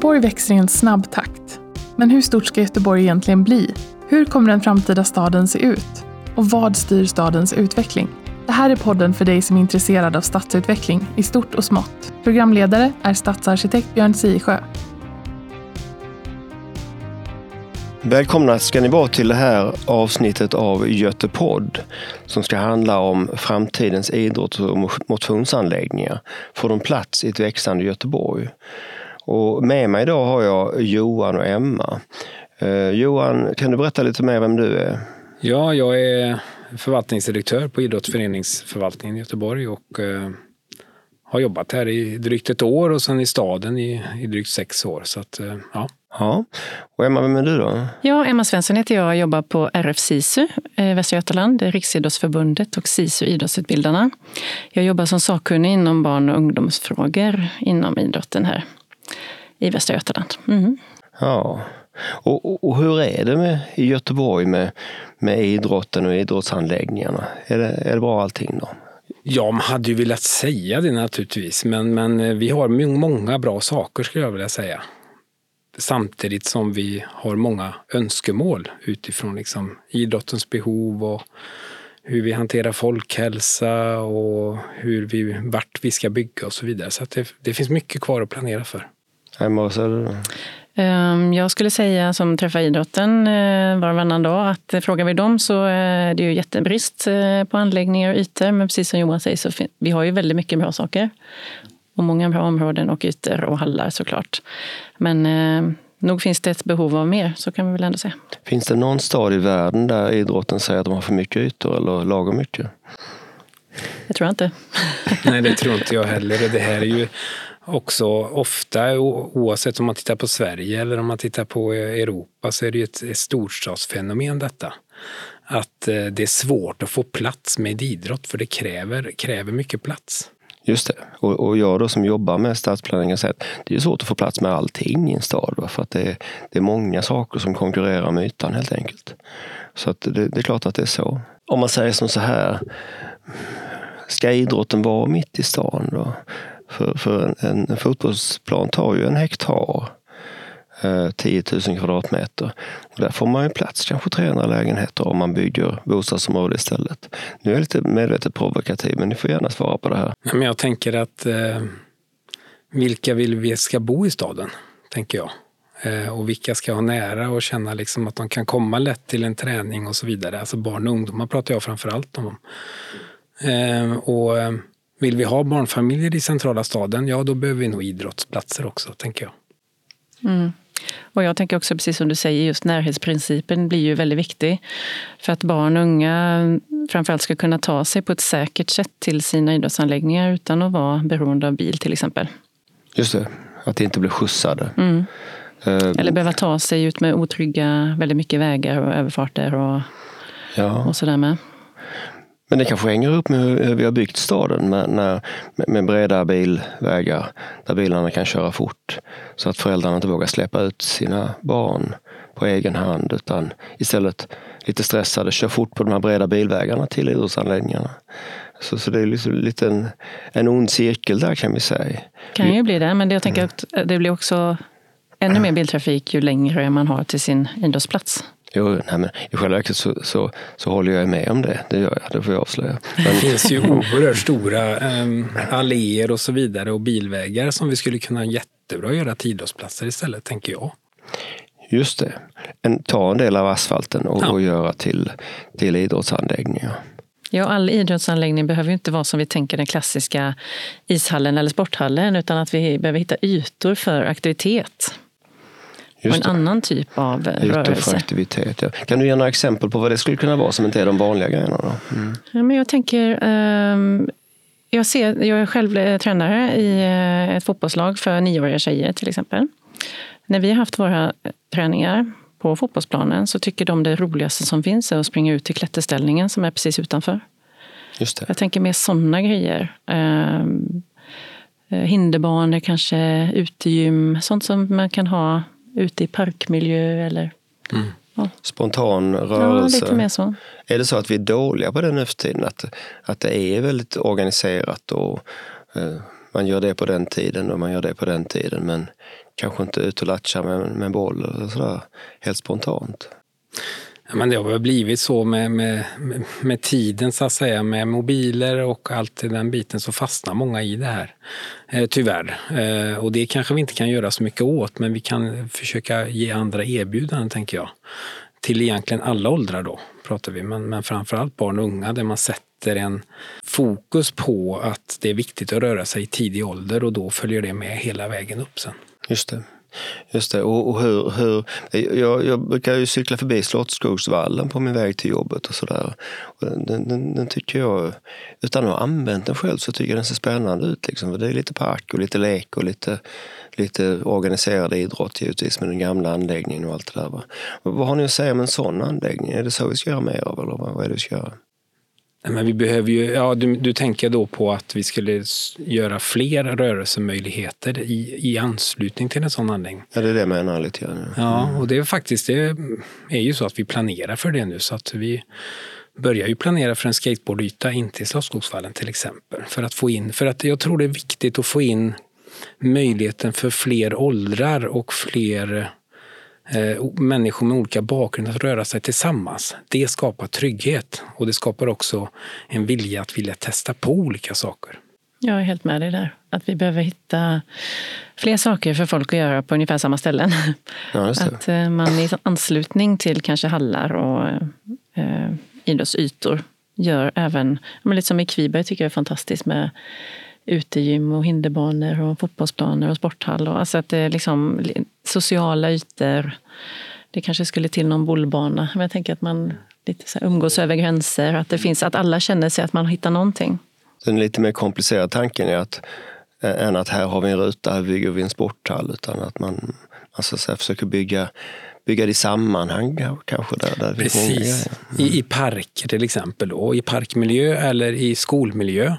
Göteborg växer i en snabb takt. Men hur stort ska Göteborg egentligen bli? Hur kommer den framtida staden se ut? Och vad styr stadens utveckling? Det här är podden för dig som är intresserad av stadsutveckling i stort och smått. Programledare är stadsarkitekt Björn Sisjö. Välkomna ska ni vara till det här avsnittet av Götepodd som ska handla om framtidens idrotts och motionsanläggningar. Får de plats i ett växande Göteborg? Och med mig idag har jag Johan och Emma. Eh, Johan, kan du berätta lite mer vem du är? Ja, jag är förvaltningsdirektör på idrottsföreningsförvaltningen i Göteborg och eh, har jobbat här i drygt ett år och sen i staden i, i drygt sex år. Så att, eh, ja. Ja, och Emma, vem är du då? Ja, Emma Svensson heter jag och jobbar på RF SISU, eh, Västra Götaland, Riksidrottsförbundet och SISU Idrottsutbildarna. Jag jobbar som sakkunnig inom barn och ungdomsfrågor inom idrotten här i Västra Götaland. Mm. Ja, och, och, och, hur är det med, i Göteborg med, med idrotten och idrottsanläggningarna? Är det, är det bra allting då? Ja, man hade ju velat säga det naturligtvis, men, men eh, vi har många bra saker skulle jag vilja säga. Samtidigt som vi har många önskemål utifrån liksom idrottens behov och hur vi hanterar folkhälsa och hur vi, vart vi ska bygga och så vidare. Så det, det finns mycket kvar att planera för. Emma, vad säger du? Ehm, jag skulle säga som träffar idrotten eh, var och varannan dag att eh, frågar vi dem så är det ju jättebrist eh, på anläggningar och ytor. Men precis som Johan säger så vi har ju väldigt mycket bra saker. Och många bra områden och ytor och hallar såklart. Men eh, nog finns det ett behov av mer, så kan vi väl ändå säga. Finns det någon stad i världen där idrotten säger att de har för mycket ytor eller lagom mycket? Det tror jag inte. Nej, det tror inte jag heller. Det här är ju också ofta, oavsett om man tittar på Sverige eller om man tittar på eh, Europa, så är det ju ett, storstadsfenomen detta. Att eh, det är svårt att få plats med idrott, för det kräver, kräver mycket plats. Just det. Och, och jag då som jobbar med stadsplanering säger att det är svårt att få plats med allting i en stad. Va? För att det är, det är många saker som konkurrerar med ytan helt enkelt. Så att det, det är klart att det är så. Om man säger som så här. Ska idrotten vara mitt i stan då? För, för en, en fotbollsplan tar ju en hektar. Eh, 10 000 kvadratmeter. Och där får man ju plats kanske 300 lägenheter om man bygger bostadsområde istället. Nu är jag lite medvetet provokativ, men ni får gärna svara på det här. Men jag tänker att eh, vilka vill vi ska bo i staden? Tänker jag. Eh, och vilka ska ha nära och känna liksom att de kan komma lätt till en träning och så vidare. Alltså barn och ungdomar pratar jag framför allt om. Eh, och eh, vill vi ha barnfamiljer i centrala staden, ja då behöver vi nog idrottsplatser också, tänker jag. Mm. Och jag tänker också precis som du säger, just närhetsprincipen blir ju väldigt viktig. För att barn och unga framförallt ska kunna ta sig på ett säkert sätt till sina idrottsanläggningar utan att vara beroende av bil till exempel. Just det, att inte bli skjutsade. Mm. Uh, Eller behöva ta sig ut med otrygga, väldigt mycket vägar och överfarter och, ja. och sådär med. Men det kanske hänger upp med hur vi har byggt staden med, med, med breda bilvägar där bilarna kan köra fort. Så att föräldrarna inte vågar släppa ut sina barn på egen hand utan istället lite stressade kör fort på de här breda bilvägarna till idrottsanläggningarna. Så, så det är liksom lite en, en ond cirkel där kan vi säga. kan ju bli det, men det, jag tänker att det blir också ännu mer biltrafik ju längre man har till sin idrottsplats. Jo, nej, men i själva verket så, så, så, håller jag med om det. Det gör jag, det får jag avslöja. Men... Det finns ju oerhört stora um, alléer och så vidare och bilvägar som vi skulle kunna jättebra göra till idrottsplatser istället, tänker jag. Just det. En, ta en del av asfalten och, ja. och göra till, till idrottsanläggningar. Ja, all idrottsanläggning behöver ju inte vara som vi tänker den klassiska ishallen eller sporthallen, utan att vi behöver hitta ytor för aktivitet. Just och en det. annan typ av rörelse. aktivitet, ja. Kan du ge några exempel på vad det skulle kunna vara som inte är de vanliga grejerna? Då? Mm. Ja, men jag tänker, um, jag, ser, jag är själv eh, tränare i eh, ett fotbollslag för nioåriga tjejer till exempel. När vi har haft våra eh, träningar på fotbollsplanen så tycker de det roligaste som finns är att springa ut till klätterställningen som är precis utanför. Just det. Jag tänker mer sådana grejer. Um, hinderbanor, kanske utegym, sånt som man kan ha ute i parkmiljö eller mm. ja. Spontan rörelse. Ja, lite mer så. Är det så att vi är dåliga på det nu för tiden? Att, att det är väldigt organiserat och eh, man gör det på den tiden och man gör det på den tiden. Men kanske inte ut och latcha med, med boll eller sådär helt spontant. Ja, men det har väl blivit så med, med, med tiden så att säga, med mobiler och allt den biten så fastnar många i det här. Eh, tyvärr. Eh, och det kanske vi inte kan göra så mycket åt men vi kan försöka ge andra erbjudanden tänker jag. Till egentligen alla åldrar då pratar vi, men, men framförallt barn och unga där man sätter en fokus på att det är viktigt att röra sig i tidig ålder och då följer det med hela vägen upp sen. Just det. Just det. Och, och hur, hur, jag, jag brukar ju cykla förbi Slottsskogsvallen på min väg till jobbet och sådär. Den, den, den, tycker jag, utan att ha använt den själv, så tycker jag den ser spännande ut. Liksom. Det är lite park och lite lek och lite, lite organiserad idrott givetvis med den gamla anläggningen och allt det där. Va? Vad har ni att säga om en sån anläggning? Är det så vi ska göra mer av eller vad är det vi ska göra? Men vi behöver ju, ja, du, du tänker då på att vi skulle göra fler rörelsemöjligheter i, i anslutning till en sån anläggning. Ja, det är det jag menar lite grann. Ja, och det är faktiskt det är ju så att vi planerar för det nu så att vi börjar ju planera för en skateboardyta in till Slottsskogsvallen till exempel. För att få in, för att jag tror det är viktigt att få in möjligheten för fler åldrar och fler människor med olika bakgrund att röra sig tillsammans. Det skapar trygghet och det skapar också en vilja att vilja testa på olika saker. Jag är helt med dig där. Att vi behöver hitta fler saker för folk att göra på ungefär samma ställen. Ja, att eh, man i anslutning till kanske hallar och eh, idrottsytor gör även, men lite som i Kviberg tycker jag är fantastiskt med utegym och hinderbanor och fotbollsplaner och sporthall. Och, alltså att det är liksom sociala ytor. Det kanske skulle till någon bollbana. Men jag tänker att man lite så umgås över gränser. Att, det finns, att alla känner sig att man hittar någonting. Den lite mer komplicerade tanken är att äh, än att här har vi en ruta, här bygger vi en sporthall. Utan att man alltså, så här, försöker bygga bygga det i sammanhang kanske. Där, där Precis. Mm. I, I parker till exempel, då, i parkmiljö eller i skolmiljö.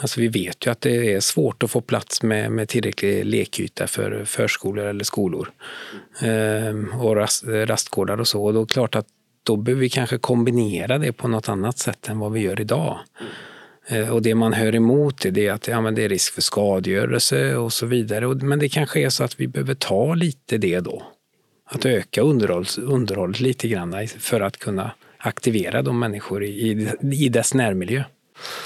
Alltså vi vet ju att det är svårt att få plats med, med tillräcklig lekyta för förskolor eller skolor. Ehm, och rast, rastgårdar och så. Och då är det klart att då behöver vi kanske kombinera det på något annat sätt än vad vi gör idag. Ehm, och det man hör emot det är att ja, men det är risk för skadegörelse och så vidare. Men det kanske är så att vi behöver ta lite det då. Att öka underhållet, underhållet lite grann för att kunna aktivera de människor i, i, i dess närmiljö.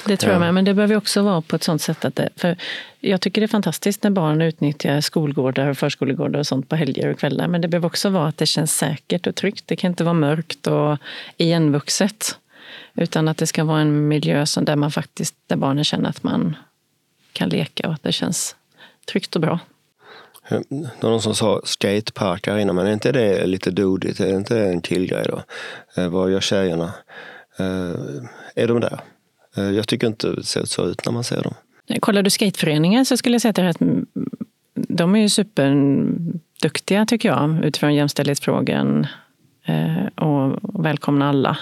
Det tror jag med, men det behöver också vara på ett sånt sätt att det, för jag tycker det är fantastiskt när barn utnyttjar skolgårdar och förskolegårdar och sånt på helger och kvällar, men det behöver också vara att det känns säkert och tryggt. Det kan inte vara mörkt och igenvuxet, utan att det ska vara en miljö som där man faktiskt, där barnen känner att man kan leka och att det känns tryggt och bra. Någon som sa skateparkar innan, men är inte det lite dodigt? Är inte det en killgrej då? Eh, vad gör tjejerna? Eh, är de där? Eh, jag tycker inte det ser så ut när man ser dem. Kollar du skateföreningen så skulle jag säga att de är ju superduktiga tycker jag utifrån jämställdhetsfrågan eh, och välkomna alla.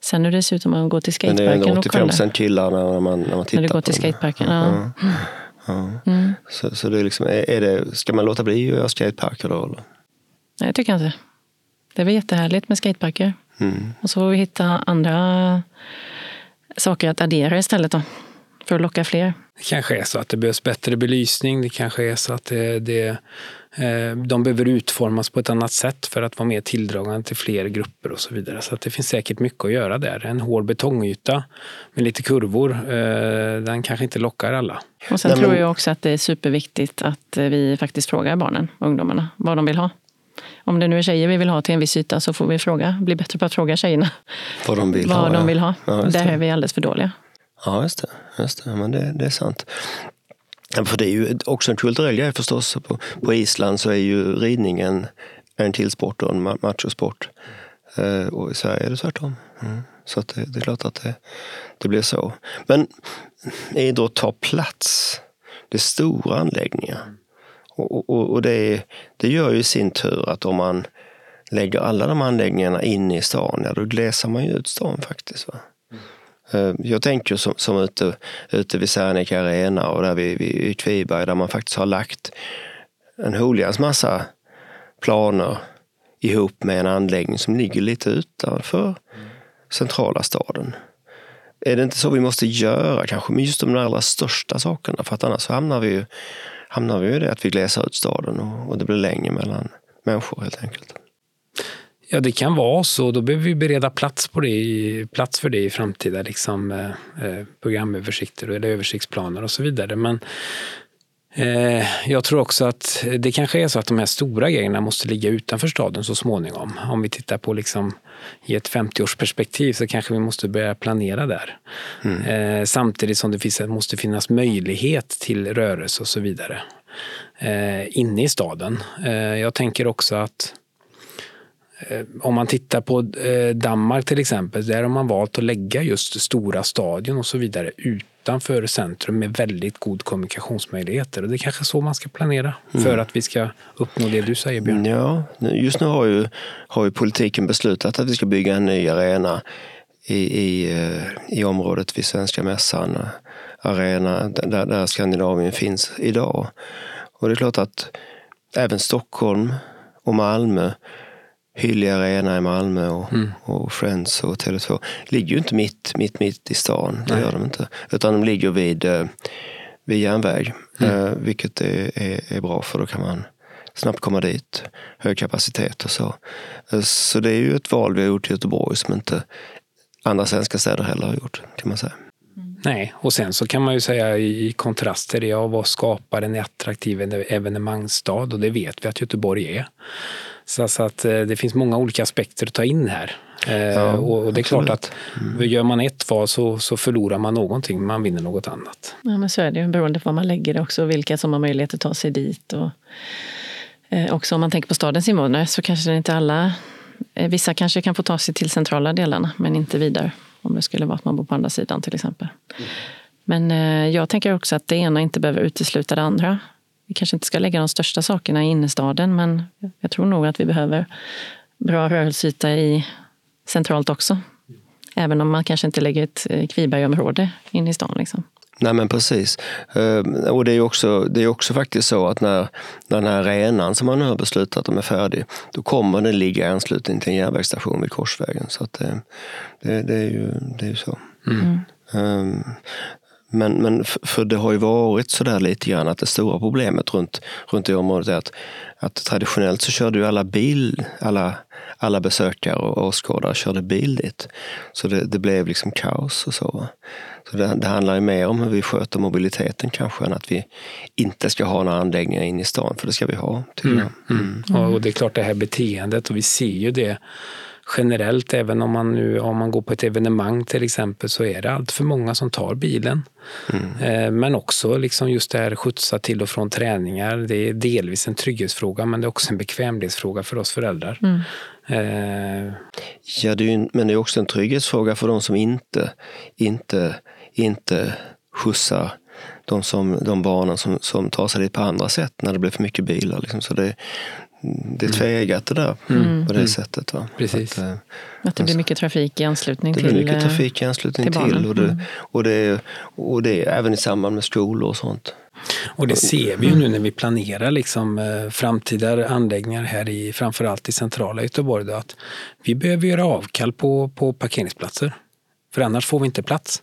Sen hur det ser ut om man går till skateparken Men det är 85 procent killar när man, när man tittar när du går till skateparken, ja. ja. ja. Mm. Så, så det är liksom, är det, ska man låta bli att göra skateparker då? Eller? Nej, jag tycker inte. Det är väl jättehärligt med skateparker. Mm. Och så får vi hitta andra saker att addera istället då, för att locka fler. Det kanske är så att det behövs bättre belysning. Det kanske är så att det, det, eh, de behöver utformas på ett annat sätt för att vara mer tilldragande till fler grupper och så vidare. Så att det finns säkert mycket att göra där. En hård betongyta med lite kurvor, eh, den kanske inte lockar alla. Och sen Nej, men... tror jag också att det är superviktigt att vi faktiskt frågar barnen och ungdomarna vad de vill ha. Om det nu är tjejer vi vill ha till en viss yta så får vi fråga, bli bättre på att fråga tjejerna vad de vill vad ha. De vill ha. Ja, Där är vi alldeles för dåliga. Ja, just det. Just det. Men det, det är sant. För det är ju också en kulturell grej förstås. På, på Island så är ju ridningen en tillsport och en machosport. Eh, och i Sverige är det tvärtom. Mm. Så att det, det, är klart att det, det blir så. Men idrott tar plats. Det är stora anläggningar. Och, och, och det, det, gör ju i sin tur att om man lägger alla de anläggningarna inne i stan, ja, då glesar man ju ut stan faktiskt. Va? Mm. Jag tänker som, som ute, ute vid Serneke Arena och där vid, vid Kviberg där man faktiskt har lagt en holians massa planer ihop med en anläggning som ligger lite utanför mm. centrala staden. Är det inte så vi måste göra kanske med just de allra största sakerna? För att annars hamnar vi ju hamnar vi i det att vi glesar ut staden och, och det blir längre mellan människor helt enkelt. Ja, det kan vara så. Då behöver vi bereda plats, på det, plats för det i framtida liksom, eh, eh programöversikter eller översiktsplaner och så vidare. Men jag tror också att det kanske är så att de här stora grejerna måste ligga utanför staden så småningom. Om vi tittar på liksom, i ett 50-årsperspektiv så kanske vi måste börja planera där. Mm. Eh, samtidigt som det finns, måste finnas möjlighet till rörelse och så vidare eh, inne i staden. Eh, jag tänker också att Eh, om man tittar på eh, Danmark till exempel, där har man valt att lägga just stora stadion och så vidare utanför centrum med väldigt god kommunikationsmöjligheter. Och det är kanske så man ska planera för mm. att vi ska uppnå det du säger Björn. Ja, just nu har ju, har ju politiken beslutat att vi ska bygga en ny arena i, i, eh, i området vid Svenska mässan, arena där, där Skandinavien finns idag. Och det är klart att även Stockholm och Malmö Hyllie Arena i Malmö och, mm. och Friends och Tele2 ligger ju inte mitt, mitt, mitt i stan. Det gör de inte. Utan de ligger vid, eh, vid järnväg. Mm. Eh, vilket är, är, är, bra för då kan man snabbt komma dit. Hög kapacitet och så. Eh, så det är ju ett val vi har gjort i Göteborg som inte andra svenska städer heller har gjort. kan man säga. Nej, och sen så kan man ju säga i kontrast till det, ja, vad skapar en attraktiv evenemangsstad? Och det vet vi att Göteborg är. Så, så att eh, det finns många olika aspekter att ta in här. Eh, ja, och, och, det är klart att mm. gör man ett val så, så förlorar man någonting, man vinner något annat. Ja, men så är det ju beroende på var man lägger det också, vilka som har möjlighet att ta sig dit. Och, eh, också om man tänker på stadens invånare så kanske det inte alla, eh, vissa kanske kan få ta sig till centrala delarna men inte vidare. Om det skulle vara att man bor på andra sidan till exempel. Mm. Men eh, jag tänker också att det ena inte behöver utesluta det andra vi kanske inte ska lägga de största sakerna i innerstaden men jag tror nog att vi behöver bra rörelseyta i centralt också. Även om man kanske inte lägger ett eh, Kvibergområde in i stan. Liksom. Nej men precis. Ehm, och det är också, det är också faktiskt så att när, när den här arenan som man nu har beslutat om är färdig, då kommer den ligga i anslutning till en järnvägsstation vid Korsvägen. Så att det, det, det är, ju, det är ju så. Mm. Um, men, men för det har ju varit så där lite grann att det stora problemet runt, runt det området är att, att traditionellt så körde ju alla bil, alla, alla besökare och åskådare körde bil dit. Så det, det blev liksom kaos och så. Så det, det, handlar ju mer om hur vi sköter mobiliteten kanske än att vi inte ska ha några anläggningar in i stan, för det ska vi ha. Mm, mm. Mm. Ja, och det är klart det här beteendet och vi ser ju det generellt, även om man, nu, om man går på ett evenemang till exempel, så är det allt för många som tar bilen. Mm. Eh, men också liksom just det här skjutsa till och från träningar. Det är delvis en trygghetsfråga, men det är också en bekvämlighetsfråga för oss föräldrar. Mm. Eh. Ja, det är, men det är också en trygghetsfråga för de som inte, inte, inte skjutsar de, som, de barnen som, som tar sig dit på andra sätt när det blir för mycket bilar. Liksom. Så det, det är mm. tveeggat det där mm. på det mm. sättet. Va? Precis. Att, eh, att det blir mycket trafik i anslutning till Det blir mycket eh, trafik i anslutning till. till och, det, mm. och, det, och det är även i samband med skolor och sånt. Och det ser vi ju nu när vi planerar liksom, eh, framtida anläggningar här i framförallt i centrala Göteborg. Då, att vi behöver göra avkall på, på parkeringsplatser. För annars får vi inte plats.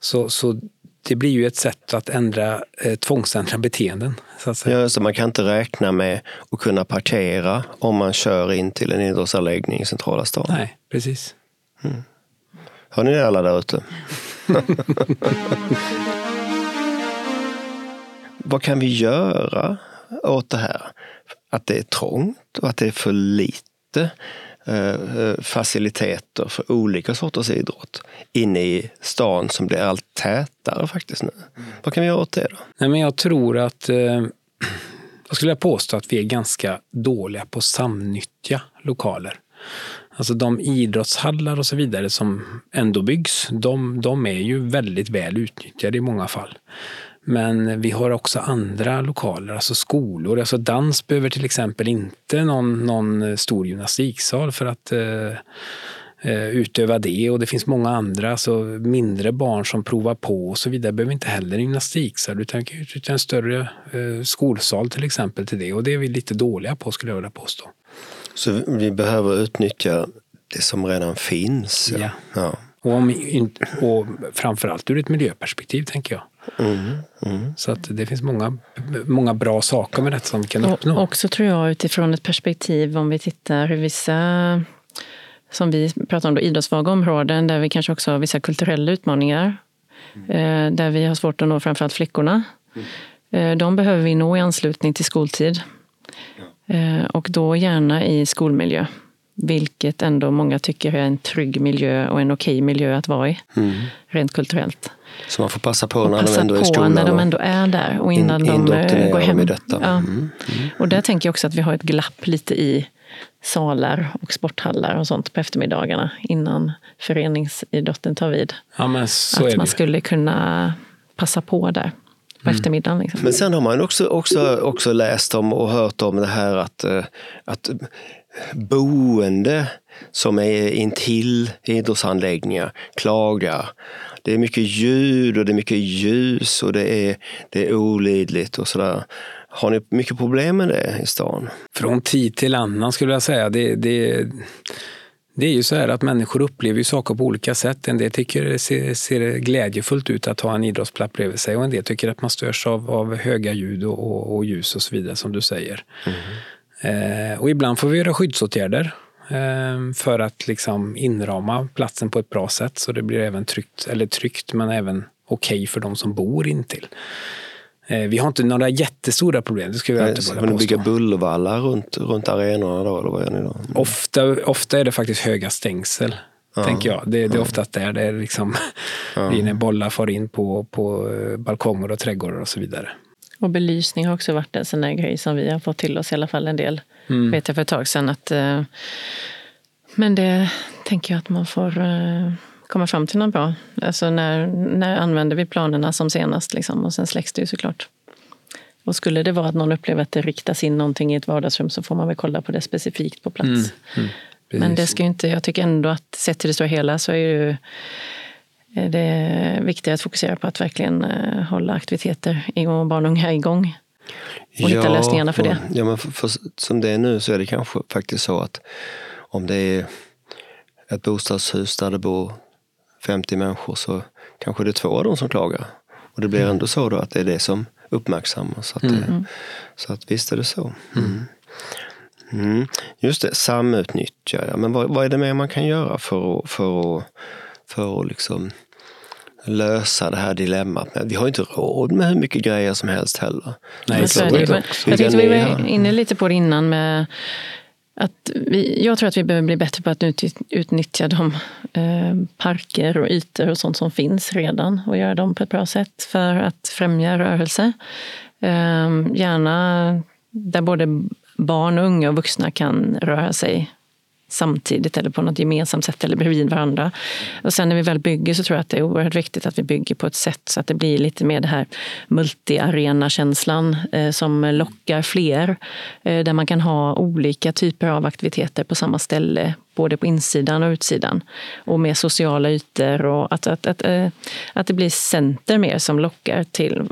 Så, så det blir ju ett sätt att ändra, eh, tvångsändra beteenden. Så att säga. Ja, så man kan inte räkna med att kunna parkera om man kör in till en idrottsanläggning i centrala stan. Nej, precis. Mm. Har ni det alla där ute? Vad kan vi göra åt det här? Att det är trångt och att det är för lite Eh, eh, faciliteter för olika sorters idrott inne i stan som blir allt tätare faktiskt nu. Vad kan vi göra åt det då? Nej, men jag tror att eh, jag skulle påstå att vi är ganska dåliga på att samnyttja lokaler. Alltså de idrottshallar och så vidare som ändå byggs, de, de är ju väldigt väl utnyttjade i många fall. Men vi har också andra lokaler, alltså skolor. Alltså dans behöver till exempel inte någon, någon stor gymnastiksal för att eh, eh, utöva det. Och det finns många andra, alltså mindre barn som provar på och så vidare behöver inte heller gymnastiksal utan en större eh, skolsal till exempel till det. Och det är vi lite dåliga på skulle jag vilja påstå. Så vi behöver utnyttja det som redan finns? Ja. ja. Och, om, och framförallt ur ett miljöperspektiv tänker jag. Mm, mm. Så att det finns många, många bra saker med detta som vi kan uppnå. Och också tror jag utifrån ett perspektiv om vi tittar vissa som vi pratar om, då, idrottssvaga områden där vi kanske också har vissa kulturella utmaningar. Eh, där vi har svårt att nå framförallt flickorna. Eh, de behöver vi nå i anslutning till skoltid. Eh, och då gärna i skolmiljö. Vilket ändå många tycker är en trygg miljö och en okej miljö att vara i. Rent kulturellt. Så man får passa på Och när de ändå är i på skolan. när de ändå är där och innan in- de eh, går hem. i detta. Ja. Mm, Och där tänker jag också att vi har ett glapp lite i salar och sporthallar och sånt på eftermiddagarna innan föreningsidrotten tar vid. Ja, men så är att man skulle kunna passa på där på eftermiddagen. Liksom. Men sen har man också, också, också läst om och hört om det här att, eh, att boende som är intill idrottsanläggningar klagar. Det är mycket ljud och det är mycket ljus och det är, det är olidligt och sådär. Har ni mycket problem med det i stan? Från tid till annan skulle jag säga. Det, det, det är ju så här att människor upplever ju saker på olika sätt. En del tycker det ser, ser glädjefullt ut att ha en idrottsplats bredvid sig och en del tycker att man störs av, av höga ljud och, och, och ljus och så vidare som du säger. Eh, och ibland får vi göra skyddsåtgärder för att liksom inrama platsen på ett bra sätt så det blir även tryggt, eller tryggt men även okej för de som bor intill. Eh, vi har inte några jättestora problem, det skulle jag inte våga får ni bygga påstå. bullervallar runt, runt arenorna då, eller vad gör ni då? Ofta, ofta är det faktiskt höga stängsel, tänker jag. Det, det är oftast där det är liksom, ja. bollar far in på, på eh, balkonger och trädgårdar och så vidare. Och belysning har också varit en sån där grej som vi har fått till oss i alla fall en del. Vet jag för ett tag sedan. Att, eh, men det tänker jag att man får eh, komma fram till något bra. Alltså när, när använder vi planerna som senast? Liksom, och sen släcks det ju såklart. Och skulle det vara att någon upplever att det riktas in någonting i ett vardagsrum så får man väl kolla på det specifikt på plats. Men det ska ju inte, jag tycker ändå att sett till det stora hela så är ju är det viktigt att fokusera på att verkligen eh, hålla aktiviteter igång och barn och unga igång. Och hitta lösningarna för det. Ja, men för, för, som det är nu så är det kanske faktiskt så att om det är ett bostadshus där det bor 50 människor så kanske det är två av dem som klagar. Och det blir Mm. ändå så då att det är det som uppmärksammas. Så att, det, så att visst är det så. Mm. Mm. Just det, samutnyttja. Ja. Men vad, vad är det mer man kan göra för att, för att, för att liksom lösa det här dilemmat? Vi har ju inte råd med hur mycket grejer som helst heller. Nej, Men så är det. Men. Jag tänkte vi var inne lite på det innan med att vi, jag tror att vi behöver bli bättre på att ut- utnyttja de eh, parker och ytor och sånt som finns redan och göra dem på ett bra sätt för att främja rörelse. Eh, gärna där både barn, och unga och vuxna kan röra sig samtidigt eller på något gemensamt sätt eller bredvid varandra. Och sen när vi väl bygger så tror jag att det är oerhört viktigt att vi bygger på ett sätt så att det blir lite mer det här multiarena-känslan eh, som lockar fler. Eh, där man kan ha olika typer av aktiviteter på samma ställe, både på insidan och utsidan. Och med sociala ytor och att, att, att, eh, att det blir center mer som lockar, till,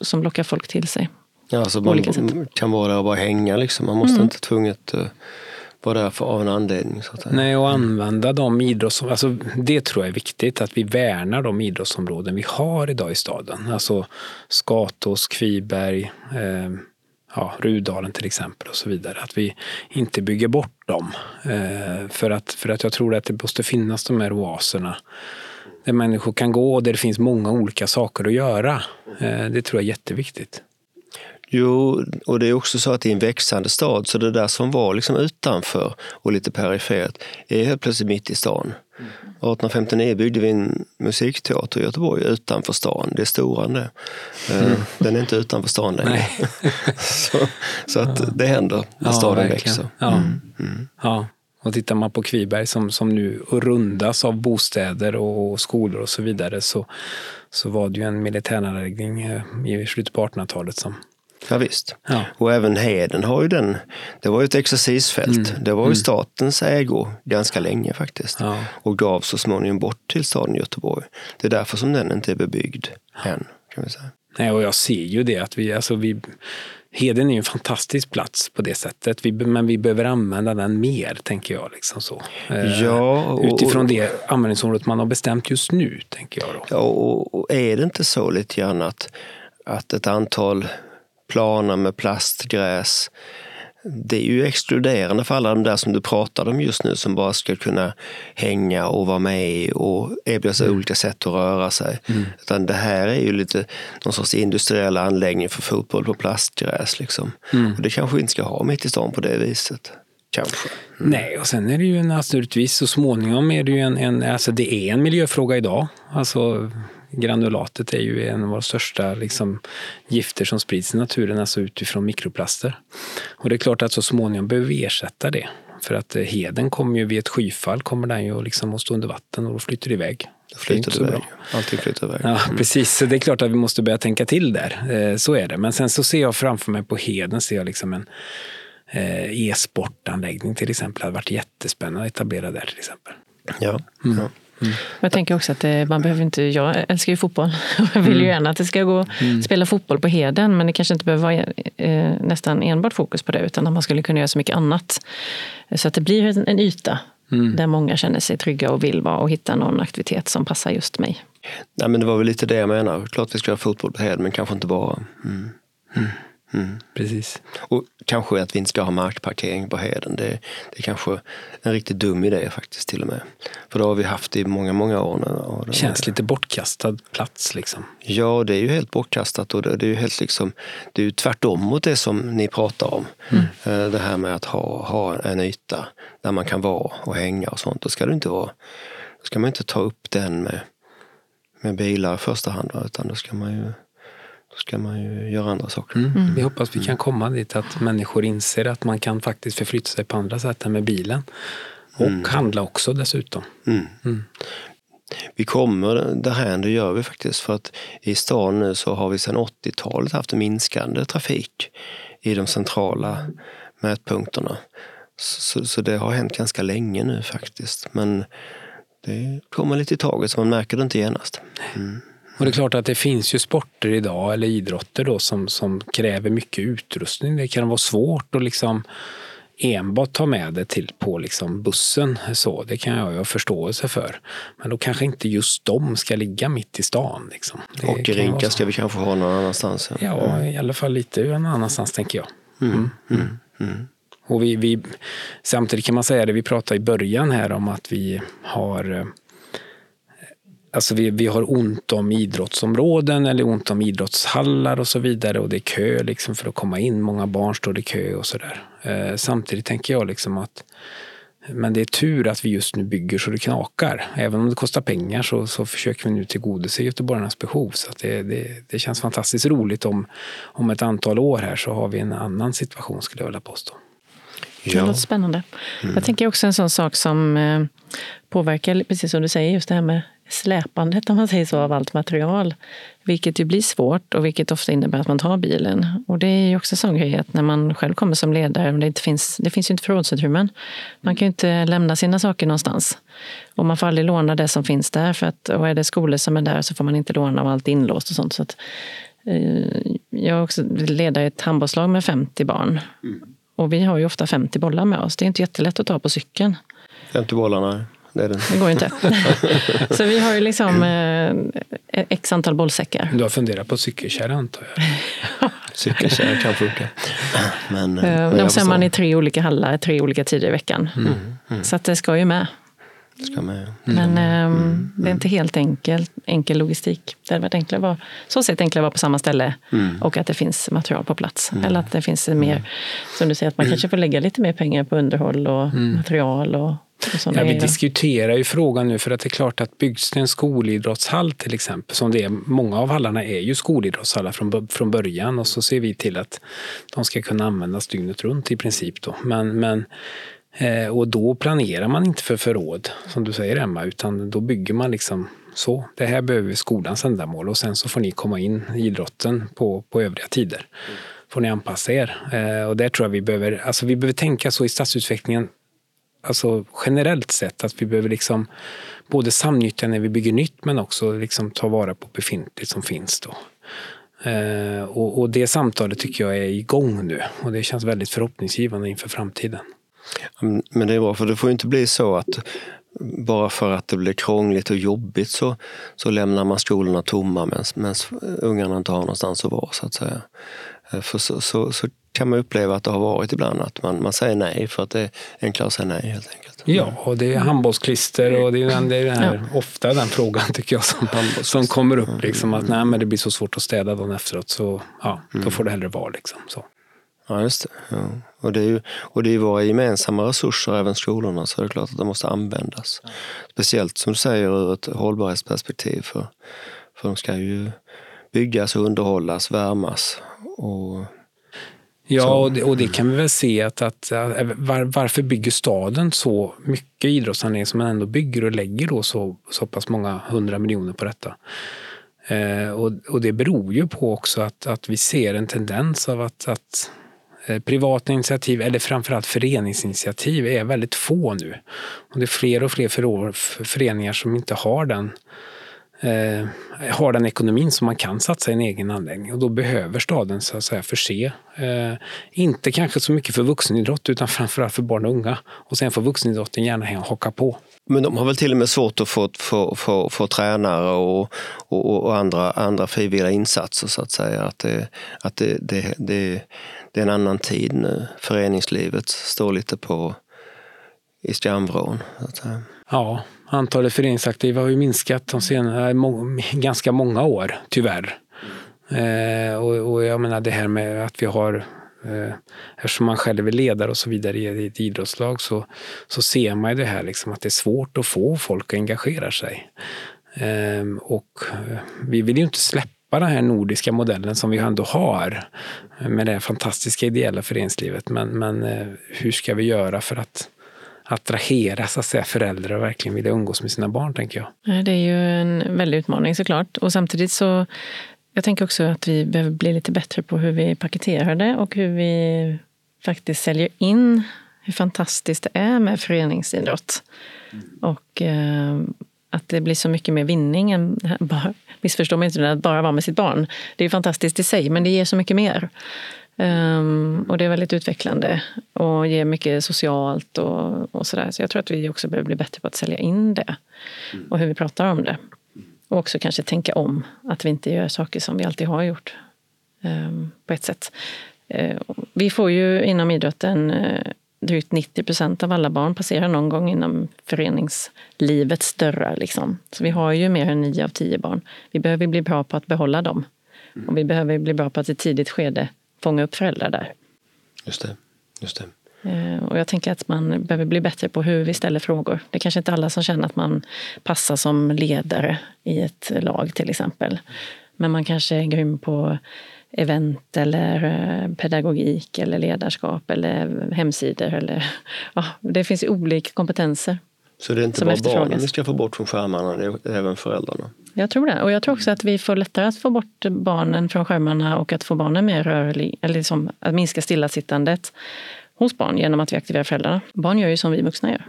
som lockar folk till sig. Ja, alltså olika sätt. man kan vara och bara hänga. Liksom. Man måste inte tvunget vara där för, av en anledning. Så att säga. Nej, och använda de idrottsområden, alltså det tror jag är viktigt, att vi värnar de idrottsområden vi har idag i staden. Alltså Skatås, Kviberg, eh, ja, Rudalen till exempel och så vidare. Att vi inte bygger bort dem. Eh, för, att, för att jag tror att det måste finnas de här oaserna där människor kan gå och där det finns många olika saker att göra. Eh, det tror jag är jätteviktigt. Jo, och det är också så att det är en växande stad, så det där som var liksom utanför och lite perifert är helt plötsligt mitt i stan. 1859 byggde vi en musikteater i Göteborg utanför stan. Det är stora det. Eh, Den är inte utanför stan längre. Så, så att det händer när staden verkligen. växer. Ja. Ja. Och tittar man på Kviberg som, som nu rundas av bostäder och skolor och så vidare så, så var det ju en militäranläggning eh, i slutet på 1800-talet som Ja, visst. Ja. Och även Heden har ju den, det var ju ett exercisfält. Mm. Det var ju statens ägo ganska länge faktiskt. Ja. Och gavs så småningom bort till staden Göteborg. Det är därför som den inte är bebyggd än. Kan vi säga. Nej, och jag ser ju det att vi, alltså vi, Heden är ju en fantastisk plats på det sättet, vi, men vi behöver använda den mer, tänker jag. Liksom så. Eh, Ja, och- Utifrån det användningsområdet man har bestämt just nu, tänker jag. Då. Ja, och, och är det inte så lite grann att, att ett antal planer med plastgräs det är ju exkluderande för alla de där som du pratade om just nu som bara ska kunna hänga och vara med och erbjuda sig olika sätt att röra sig. Utan det här är ju lite någon sorts industriell anläggning för fotboll på plastgräs. Liksom. Och det kanske vi inte ska ha mitt i stan på det viset. Kanske. Nej, och sen är det ju naturligtvis så småningom är det ju en, en, alltså det är en miljöfråga idag. Alltså granulatet är ju en av våra största liksom, gifter som sprids i naturen, alltså utifrån mikroplaster. Och det är klart att så småningom behöver vi ersätta det. För att eh, heden kommer ju vid ett skyfall kommer den ju liksom att stå under vatten och då flyter det iväg. Då flyter det iväg. bra. Allting flyter iväg. Ja, precis. Så det är klart att vi måste börja tänka till där. Eh, Så är det. Men sen så ser jag framför mig på Heden ser jag liksom en eh, e-sportanläggning till exempel. Det hade varit jättespännande att etablera där till exempel. Ja. Mm. Ja. Jag tänker också att det, man behöver inte, jag älskar ju fotboll. Jag vill ju gärna att det ska gå att spela fotboll på Heden. Men det kanske inte behöver vara eh, nästan enbart fokus på det. Utan att man skulle kunna göra så mycket annat. Så att det blir en, en yta där många känner sig trygga och vill vara och hitta någon aktivitet som passar just mig. Nej, men det var väl lite det jag menar. Klart vi ska ha fotboll på Heden, men kanske inte bara. Mm. Precis. Och kanske att vi inte ska ha markparkering på Heden. Det, det är kanske en riktigt dum idé faktiskt till och med. För det har vi haft i många, många år nu. Det Känns lite bortkastad plats liksom. Ja, det är ju helt bortkastat och det, det är ju helt liksom, det är ju tvärtom mot det som ni pratar om. Eh, Det här med att ha, ha en yta där man kan vara och hänga och sånt. Då ska det inte vara, då ska man inte ta upp den med, med bilar i första hand, utan då ska man ju, då ska man ju göra andra saker. Mm. Vi hoppas vi kan komma dit att människor inser att man kan faktiskt förflytta sig på andra sätt än med bilen. Och handla också dessutom. Vi kommer därhän, det gör vi faktiskt. För att i stan nu så har vi sedan 80-talet haft en minskande trafik i de centrala mätpunkterna. Så, så det har hänt ganska länge nu faktiskt. Men det kommer lite i taget så man märker det inte genast. Och det är klart att det finns ju sporter idag, eller idrotter då, som, som kräver mycket utrustning. Det kan vara svårt att liksom enbart ta med det till på liksom bussen. Så, det kan jag ha förståelse för. Men då kanske inte just de ska ligga mitt i stan. Liksom. Hockeyrinkar så. ska vi kanske ha någon annanstans. Ja, i alla fall lite någon annanstans tänker jag. Mm. Och vi, vi, samtidigt kan man säga det, vi pratade i början här om att vi har eh, Alltså vi, vi har ont om idrottsområden eller ont om idrottshallar och så vidare och det är kö liksom för att komma in. Många barn står i kö och sådär. Eh, samtidigt tänker jag liksom att men det är tur att vi just nu bygger så det knakar. Även om det kostar pengar så, så försöker vi nu tillgodose göteborgarnas behov. Så att det, det, det känns fantastiskt roligt om, om ett antal år här så har vi en annan situation skulle jag vilja påstå. Det Ja. låter spännande. Jag tänker också en sån sak som eh, påverkar, precis som du säger, just det här med släpandet om man säger så, av allt material. Vilket ju blir svårt och vilket ofta innebär att man tar bilen. Och det är ju också en sån grej att när man själv kommer som ledare, det, inte finns, det finns ju inte förrådsutrymmen. Man kan ju inte lämna sina saker någonstans. Och man får aldrig låna det som finns där. För att, och är det skolor som är där så får man inte låna och allt inlåst och sånt. Så att, eh, jag är också ledare i ett handbollslag med 50 barn. Och vi har ju ofta 50 bollar med oss. Det är inte jättelätt att ta på cykeln. 50 bollarna, det. Det går inte. så vi har ju liksom eh, x antal bollsäckar. Du har funderat på cykelkärra antar jag? Cykelkärra kan funka. Men, eh, man förstår. i tre olika hallar, tre olika tider i veckan. Så att det ska ju med. Ska med. Men eh, det är inte helt enkel, enkel logistik. Det hade varit enklare att vara, så sett enklare att vara på samma ställe och att det finns material på plats. Eller att det finns mer, som du säger, att man kanske får lägga lite mer pengar på underhåll och material och, Ja, vi diskuterar ju frågan nu för att det är klart att byggs det en skolidrottshall till exempel, som det är, många av hallarna är ju skolidrottshallar från, från början och så ser vi till att de ska kunna användas dygnet runt i princip. Då. Men, men, eh, och då planerar man inte för förråd, som du säger Emma, utan då bygger man liksom så. Det här behöver skolans ändamål och sen så får ni komma in i idrotten på, på övriga tider. Får ni anpassa er. Eh, och där tror jag vi behöver, alltså vi behöver tänka så i stadsutvecklingen alltså generellt sett att vi behöver liksom både samnyttja när vi bygger nytt men också liksom ta vara på befintligt som finns. Då. Eh, och, och, det samtalet tycker jag är igång nu och det känns väldigt förhoppningsgivande inför framtiden. Men det är bra, för det får inte bli så att bara för att det blir krångligt och jobbigt så, så lämnar man skolorna tomma medan ungarna inte har någonstans att vara. så att säga. Eh, för så, så, så, kan man uppleva att det har varit ibland att man, man säger nej för att det är enklare att säga nej helt enkelt. Ja, och det är handbollsklister och det är, det är den här, ja. ofta den frågan tycker jag som, som kommer upp. Liksom, att nej, men det blir så svårt att städa dagen efteråt så ja, då mm. får det hellre vara. Liksom, så. Ja, just det. Ja. Och, det är ju, och det är våra gemensamma resurser, även skolorna, så är det klart att de måste användas. Speciellt som du säger ur ett hållbarhetsperspektiv. För, för de ska ju byggas och underhållas, värmas. Och, ja, och det, och det, kan vi väl se att, att var, varför bygger staden så mycket idrottsanläggningar som man ändå bygger och lägger då så, så pass många hundra miljoner på detta? Eh, och, och, det beror ju på också att, att vi ser en tendens av att, att eh, privata initiativ, eller framförallt föreningsinitiativ, är väldigt få nu. Och det är fler och fler föreningar som inte har den eh, har den ekonomin som man kan satsa i en egen anläggning och då behöver staden så att säga förse. Eh, inte kanske så mycket för vuxenidrott utan framförallt för barn och unga. Och sen får vuxenidrotten gärna haka på. Men de har väl till och med svårt att få, få, få, få tränare och, och, och, andra, andra frivilliga insatser så att säga. Att, det, att det, det, det, det är en annan tid nu. Föreningslivet står lite på i skamvrån. Ja, antalet föreningsaktiva har ju minskat de senare, eh, ganska många år, tyvärr. Eh, och, och, jag menar det här med att vi har eh, Eftersom man själv är ledare och så vidare i ett idrottslag så, så ser man ju det här liksom att det är svårt att få folk att engagera sig. Ehm, eh, och vi vill ju inte släppa den här nordiska modellen som vi ändå har med det fantastiska ideella föreningslivet. Men, men eh, hur ska vi göra för att attrahera så att säga, föräldrar och verkligen vilja umgås med sina barn, tänker jag. Det är ju en väldig utmaning såklart. Och samtidigt så jag tänker också att vi behöver bli lite bättre på hur vi paketerar det och hur vi faktiskt säljer in hur fantastiskt det är med föreningsidrott. Mm. Och eh, att det blir så mycket mer vinning än bara, missförstå mig inte, att bara vara med sitt barn. Det är fantastiskt i sig, men det ger så mycket mer. Um, och det är väldigt utvecklande och ger mycket socialt och, och sådär. Så jag tror att vi också behöver bli bättre på att sälja in det mm. och hur vi pratar om det. Och också kanske tänka om, att vi inte gör saker som vi alltid har gjort um, på ett sätt. Uh, vi får ju inom idrotten uh, drygt 90 procent av alla barn passerar någon gång inom föreningslivets dörrar. Liksom. Så vi har ju mer än 9 av 10 barn. Vi behöver bli bra på att behålla dem. Mm. Och vi behöver bli bra på att i tidigt skede fånga upp föräldrar där. Just det. Just det. Eh, och jag tänker att man behöver bli bättre på hur vi ställer frågor. Det är kanske inte alla som känner att man passar som ledare i ett lag till exempel. Men man kanske är grym på event eller eh, pedagogik eller ledarskap eller hemsidor. Eller, ja, det finns olika kompetenser. Så det är inte bara barnen vi ska få bort från skärmarna, det är även föräldrarna? Jag tror det. Och jag tror också att vi får lättare att få bort barnen från skärmarna och att få barnen mer rörliga, eller liksom att minska stillasittandet hos barn genom att vi aktiverar föräldrarna. Barn gör ju som vi vuxna gör.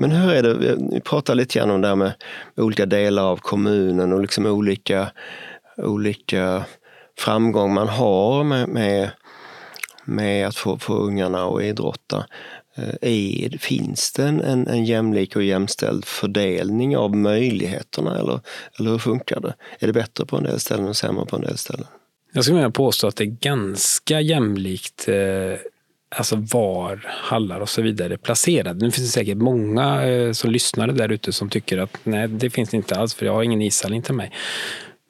Men hur är det, vi pratar lite grann om det här med olika delar av kommunen och liksom olika, olika framgång man har med, med, med att få, få ungarna att idrotta. Eh, är, finns det en, en, en jämlik och jämställd fördelning av möjligheterna eller, eller hur funkar det? Är det bättre på en del ställen och sämre på en del ställen? Jag skulle vilja påstå att det är ganska jämlikt eh, alltså var hallar och så vidare är placerade. Nu finns det säkert många eh, som lyssnar där ute som tycker att nej, det finns inte alls för jag har ingen ishall inte mig.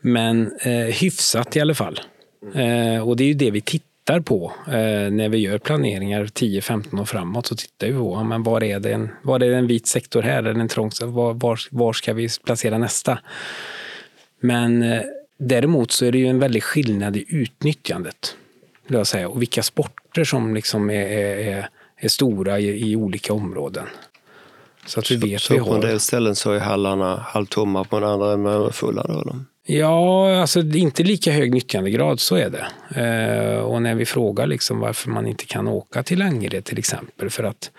Men eh, hyfsat i alla fall. Eh, och det är ju det vi tittar på eh, när vi gör planeringar 10-15 år framåt. Så tittar vi på men var, är det en, var är det en vit sektor här, eller en trång, var, var, var ska vi placera nästa? Men eh, Däremot så är det ju en väldig skillnad i utnyttjandet. Vill jag säga, och vilka sporter som liksom är, är, är stora i, i, olika områden. Så att vi vet så, vi har... på en del ställen så är hallarna halvtomma, på en andra är de överfulla? Då, eller? Ja, alltså inte lika hög nyttjandegrad, så är det. Eh, och när vi frågar liksom varför man inte kan åka till Angered till exempel för att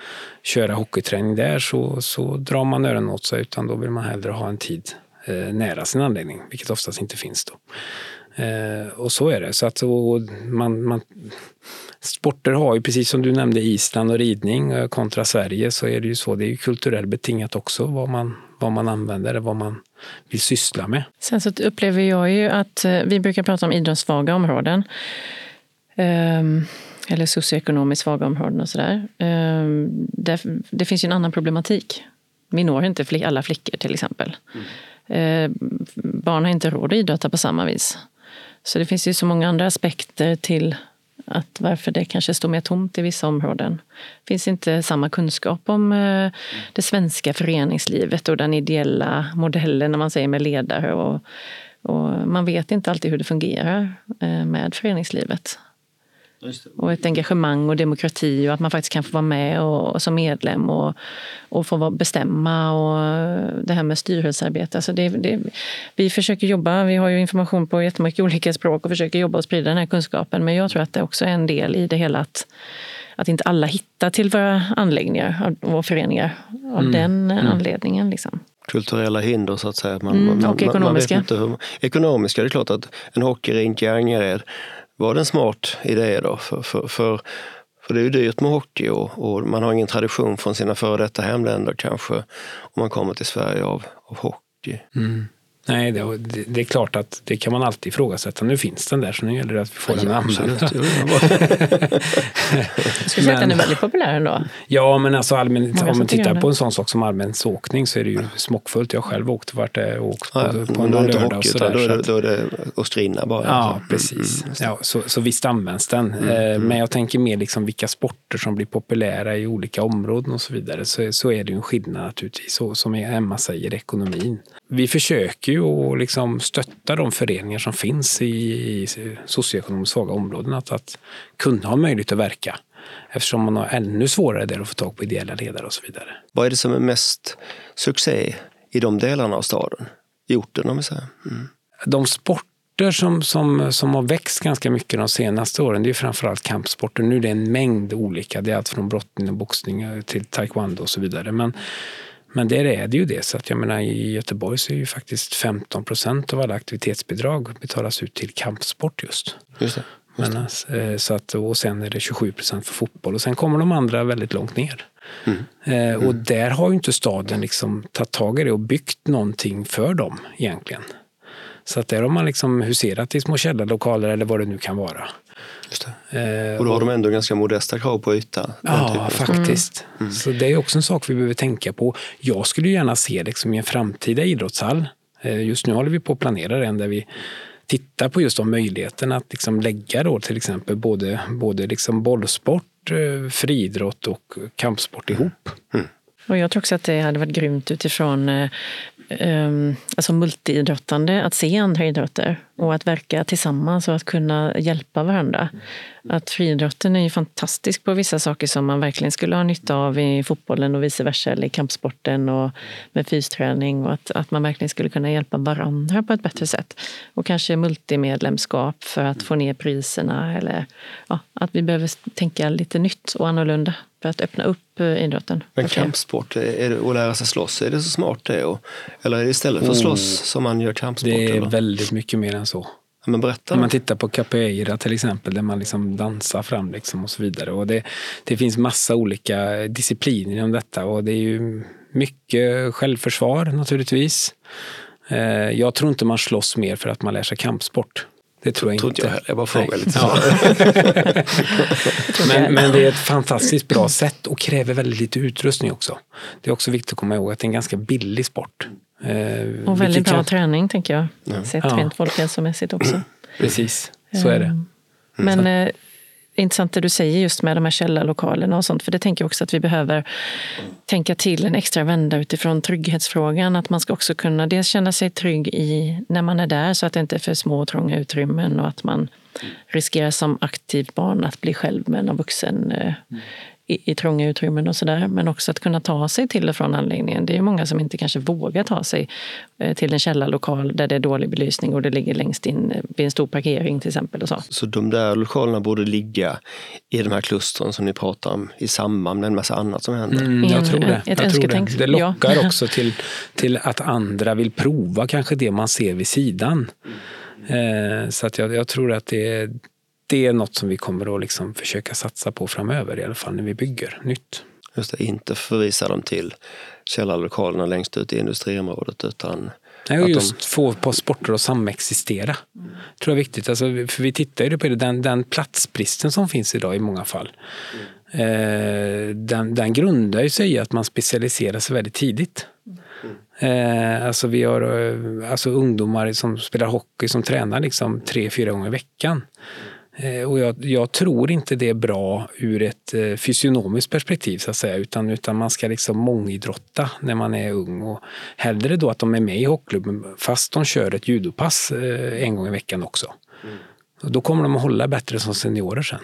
köra hockeyträning där så, så drar man öronen åt sig utan då vill man hellre ha en tid eh, nära sin anläggning, vilket oftast inte finns då. Eh, och så är det. Så att, man, man, sporter har ju, precis som du nämnde, Island och ridning eh, kontra Sverige, så är det ju så. Det är ju kulturellt betingat också vad man, vad man använder, vad man vill syssla med. Sen så upplever jag ju att eh, vi brukar prata om idrottssvaga områden. Um, eller socioekonomiskt svaga områden och sådär. Um, det, det finns ju en annan problematik. Vi når inte alla flickor till exempel. Mm. Uh, barn har inte råd att idrotta på samma vis. Så det finns ju så många andra aspekter till att varför det kanske står mer tomt i vissa områden. Det finns inte samma kunskap om eh, det svenska föreningslivet och den ideella modellen, när man säger med ledare. Och, och man vet inte alltid hur det fungerar eh, med föreningslivet och ett engagemang och demokrati och att man faktiskt kan få vara med och, och som medlem och, och få bestämma och det här med styrelsearbete. Alltså det, det, vi försöker jobba, vi har ju information på jättemycket olika språk och försöker jobba och sprida den här kunskapen. Men jag tror att det också är en del i det hela att, att inte alla hittar till våra anläggningar och föreningar av mm. den mm. anledningen. Liksom kulturella hinder så att säga. Man, mm, man, och ekonomiska. Man vet inte hur, ekonomiska, det är klart att en hockeyrink i Angered var det en smart idé då? För, för, för, för det är ju dyrt med hockey och, och, man har ingen tradition från sina före detta hemländer kanske om man kommer till Sverige av, av hockey. Mm. Nej, det, det, är klart att det kan man alltid ifrågasätta. Nu finns den där så nu gäller det att vi får ja, den använd. Jag skulle säga att den är väldigt populär ändå. Ja, men alltså allmänt, om man tittar på en sån sak som allmänningsåkning så är det ju smockfullt. Jag själv åkt vart det och åkt på, ja, på en lördag. Hockey, så där, då, är det, då är det att strinna bara. Ja, alltså. precis. Mm, ja, så, så visst används den. Mm, eh, mm. Men jag tänker mer liksom vilka sporter som blir populära i olika områden och så vidare. Så, så är det ju en skillnad naturligtvis. Så, som Emma säger, ekonomin. Vi försöker ju att liksom stötta de föreningar som finns i socioekonomiskt svaga områden att, att kunna ha möjlighet att verka. Eftersom man har ännu svårare där att få tag på ideella ledare och så vidare. Vad är det som är mest succé i de delarna av staden? I orten om vi säger. Mm. De sporter som, som, som har växt ganska mycket de senaste åren det är framförallt kampsporter. Nu är det en mängd olika. Det är allt från brottning och boxning till taekwondo och så vidare. Men men där är det ju det. Så att jag menar, I Göteborg så är ju faktiskt 15 procent av alla aktivitetsbidrag betalas ut till kampsport just. just det. Men, eh, så att, och sen är det 27 procent för fotboll och sen kommer de andra väldigt långt ner. Mm. Mm. Och där har ju inte staden liksom tagit tag i det och byggt någonting för dem egentligen. Så att där har man liksom huserat i små källarlokaler eller vad det nu kan vara. Just det. och då har de ändå ganska modesta krav på yta. Ja, faktiskt. Mm. mm. Så det är också en sak vi behöver tänka på. Jag skulle gärna se liksom i en framtida idrottshall. Eh, just nu håller vi på att planera en där vi tittar på just de möjligheterna att liksom lägga då till exempel både, både liksom bollsport, eh, friidrott och kampsport ihop. Mm. Och jag tror också att det hade varit grymt utifrån eh, um, alltså multiidrottande, att se andra idrotter och att verka tillsammans och att kunna hjälpa varandra. Att friidrotten är ju fantastisk på vissa saker som man verkligen skulle ha nytta av i fotbollen och vice versa, eller i kampsporten och med fysträning och att, att man verkligen skulle kunna hjälpa varandra på ett bättre sätt. Och kanske multimedlemskap för att få ner priserna eller ja, att vi behöver tänka lite nytt och annorlunda för att öppna upp eh, idrotten. Men kampsport, är det, att lära sig slåss, är det så smart det? Eller är det istället för att slåss oh, som man gör kampsport? Det är eller? väldigt mycket mer än så. Ja, men berätta. Om man tittar på capoeira till exempel, där man liksom dansar fram liksom och så vidare. Och det, det finns massa olika discipliner inom detta och det är ju mycket självförsvar naturligtvis. Eh, jag tror inte man slåss mer för att man lär sig kampsport. Det tror jag, inte. Jag, heller. jag bara frågar lite. Ja. men, men, det är ett fantastiskt bra sätt och kräver väldigt lite utrustning också. Det är också viktigt att komma ihåg att det är en ganska billig sport. Eh, och väldigt bra kan... träning tänker jag. Ja. Sett ja. rent folkhälsomässigt också. Precis, så är det. Mm. Men eh, intressant det du säger just med de här källarlokalerna och sånt. För det tänker jag också att vi behöver tänka till en extra vända utifrån trygghetsfrågan. Att man ska också kunna dels känna sig trygg i när man är där så att det inte är för små och trånga utrymmen och att man riskerar som aktivt barn att bli själv med någon vuxen mm i, i trånga utrymmen och sådär. Men också att kunna ta sig till och från anläggningen. Det är många som inte kanske vågar ta sig eh, till en källarlokal där det är dålig belysning och det ligger längst in vid en stor parkering till exempel. Och så. så de där lokalerna borde ligga i de här klustren som ni pratar om i samband med en massa annat som händer? Mm, jag tror det. Ett jag tror det. det lockar ja. också till, till att andra vill prova kanske det man ser vid sidan. Eh, så att jag, jag, tror att det, det är något som vi kommer att liksom försöka satsa på framöver i alla fall när vi bygger nytt. Just det, inte förvisa dem till källarlokalerna längst ut i industriområdet utan Nej, och just de... få på sporter att samexistera. Mm. tror jag är viktigt. Alltså, för vi tittar ju på det, den, den platsbristen som finns idag i många fall. Mm. Eh, den, den grundar sig i att man specialiserar sig väldigt tidigt. Eh, alltså vi har eh, alltså ungdomar som spelar hockey som tränar liksom tre, fyra gånger i veckan. Eh, och jag, jag, tror inte det är bra ur ett eh, fysionomiskt perspektiv så att säga, utan, utan man ska liksom mångidrotta när man är ung. Och hellre då att de är med i hockeyklubben fast de kör ett judopass eh, en gång i veckan också. Mm. Och då kommer de att hålla bättre som seniorer sen.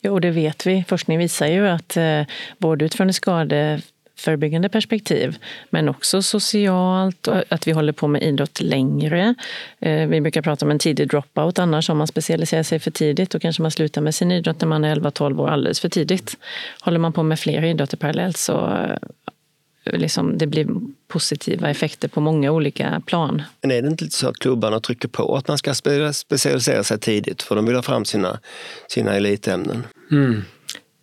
Jo, det vet vi. Forskning visar ju att eh, både utifrån ett skade förebyggande perspektiv, men också socialt, att vi håller på med idrott längre. Eh, vi brukar prata om en tidig dropout annars, om man specialiserar sig för tidigt, då kanske man slutar med sin idrott när man är 11-12 år alldeles för tidigt. Håller man på med flera idrotter parallellt så eh, liksom, det blir positiva effekter på många olika plan. Men är det inte lite så att klubbarna trycker på att man ska specialisera sig tidigt för de vill ha fram sina, sina elitämnen? Mm.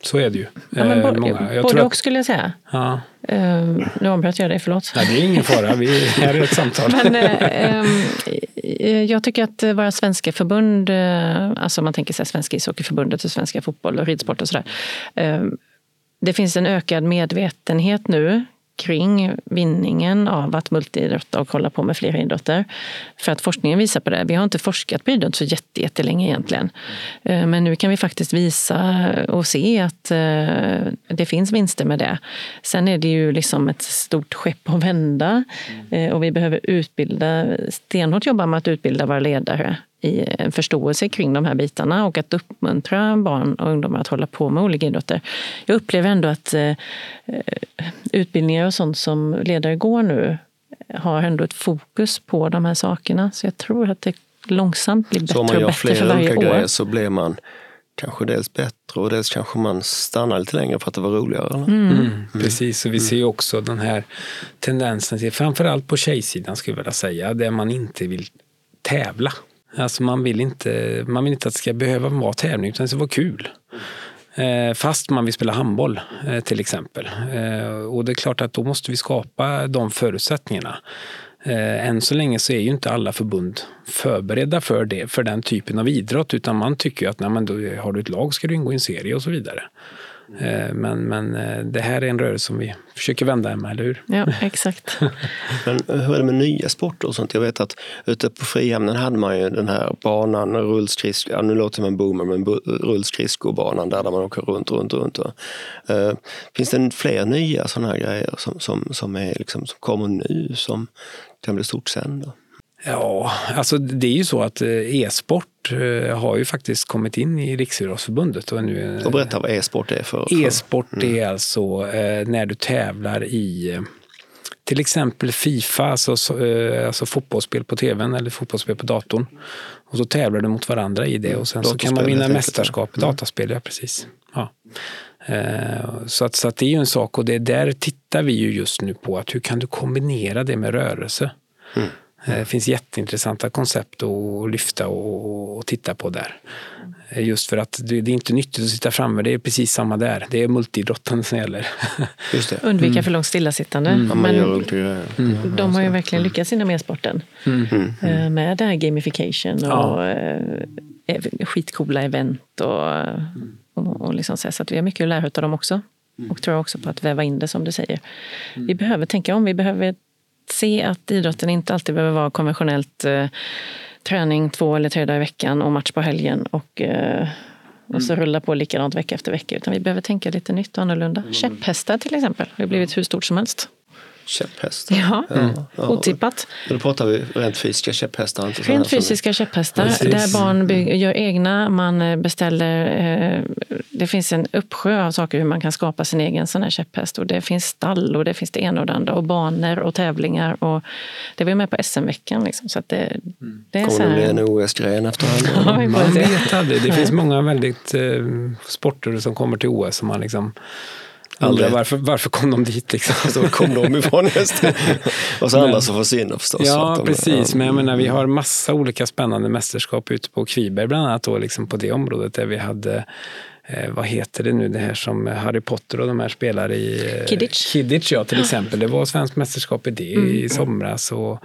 Så är det ju. Ja, men eh, både, många. både och skulle jag säga. Ja. Uh, nu avbröt jag dig, förlåt. Nej, det är ingen fara, vi här är ett samtal. men, uh, jag tycker att våra svenska förbund, uh, alltså man tänker sig Svenska ishockeyförbundet och Svenska fotboll och ridsport och sådär. Det finns en ökad medvetenhet nu kring vinningen av att multiidrotta och hålla på med flera idrotter. För att forskningen visar på det. Vi har inte forskat på idrott så jättelänge egentligen. Eh, men nu kan vi faktiskt visa och se att eh, det finns vinster med det. Sen är det ju liksom ett stort skepp att vända eh, och vi behöver utbilda, stenhårt jobba med att utbilda våra ledare i en förståelse kring de här bitarna och att uppmuntra barn och ungdomar att hålla på med olika idrotter. Jag upplever ändå att eh, utbildningar och sånt som ledare går nu har ändå ett fokus på de här sakerna. Så jag tror att det långsamt blir bättre och bättre för varje år. Så om man gör flera olika grejer så blir man kanske dels bättre och dels kanske man stannar lite längre för att det var roligare. Mm. Mm. Precis, och vi ser ju också den här tendensen till, framförallt på tjejsidan skulle jag vilja säga, där man inte vill tävla. Alltså man vill inte, man vill inte att det ska behöva vara tävling utan det ska vara kul. Eh, fast man vill spela handboll eh, till exempel. Eh, och det är klart att då måste vi skapa de förutsättningarna. Än så länge så är ju inte alla förbund förberedda för det, för den typen av idrott, utan man tycker att nej, men då har du ett lag ska du ingå i en serie och så vidare. Eh, men, men eh, det här är en rörelse som vi försöker vända med, eller hur? Ja, exakt. men hur är det med nya sporter och sånt? Jag vet att ute på Frihamnen hade man ju den här banan, rullskridsko, ja, nu låter det som en boomer, men rullskridskobanan där, där man åker runt, runt, runt. Uh, finns det fler nya sådana här grejer som, som, som, är liksom, som kommer nu som kan bli stort sen? Då? Ja, alltså det är ju så att e-sport har ju faktiskt kommit in i Riksidrottsförbundet. Och, nu, och berätta vad e-sport är för. E-sport mm. är alltså eh, när du tävlar i eh, till exempel Fifa, alltså, eh, alltså fotbollsspel på tvn eller fotbollsspel på datorn. Och så tävlar du mot varandra i det och sen så kan man vinna mästerskap. Mm. Dataspel, ja precis. Ja. Eh, så, att, så att det är ju en sak och det där tittar vi ju just nu på. att Hur kan du kombinera det med rörelse? Mm. Eh, det finns jätteintressanta koncept att lyfta och, titta på där. Eh, just för att det är inte nyttigt att sitta framme, det är precis samma där. Det är multiidrottande som gäller. Just det. Undvika mm. för långt stillasittande. Mm. Men mm. de har ju verkligen lyckats inom e-sporten. Mm. Mm. Eh, med det här gamification och ja. skitcoola event. Och, och, och liksom så, så att vi har mycket att lära av dem också. Och tror också på att väva in det som du säger. Vi behöver tänka om, vi behöver se att idrotten inte alltid behöver vara konventionellt eh, träning två eller tre dagar i veckan och match på helgen och, eh, och så mm. rulla på likadant vecka efter vecka. Utan vi behöver tänka lite nytt och annorlunda. Mm. Käpphästar till exempel har blivit hur stort som helst. Käpphästar. Ja, ja. otippat. Men då pratar vi rent fysiska käpphästar. Inte Rent fysiska käpphästar Precis. där barn bygger, gör egna, man eh, beställer... Eh, det finns en uppsjö av saker hur man kan skapa sin egen sån här käpphäst. Och det finns stall och det finns det ena och det andra och banor och tävlingar. Och det var ju med på SM-veckan. Liksom, så att det, det är så Kommer det bli här, en OS-gren efterhand? Ja, Man vet aldrig. Det finns många väldigt eh, sporter som kommer till OS som man liksom undrar varför, varför kom de dit? Liksom. Så kom de ifrån hästen. Och så Men- andra som försvinner förstås. så Ja, de- precis. ja. Men jag menar, vi har massa olika spännande mästerskap ute på Kviberg bland annat då, liksom på det området där vi hade Eh, vad heter det nu, det här som Harry Potter och de här spelar i... Eh, Kidditch. Kidditch, ja, till exempel. Det var svenskt mästerskap i det i somras. Och,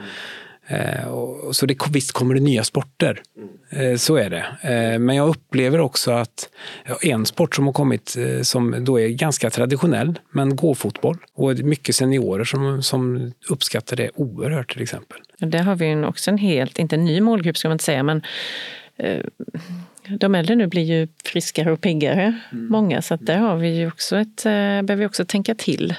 och, så det, visst kommer det nya sporter. Eh, så är det. Eh, men jag upplever också att en sport som har kommit eh, som då är ganska traditionell, men gåfotboll. Och mycket seniorer som, som uppskattar det oerhört till exempel. Där har vi också en helt, inte en ny målgrupp ska man inte säga, men eh, de äldre nu blir ju friskare och piggare, många. Så att där har vi ju också ett, eh, behöver vi också tänka till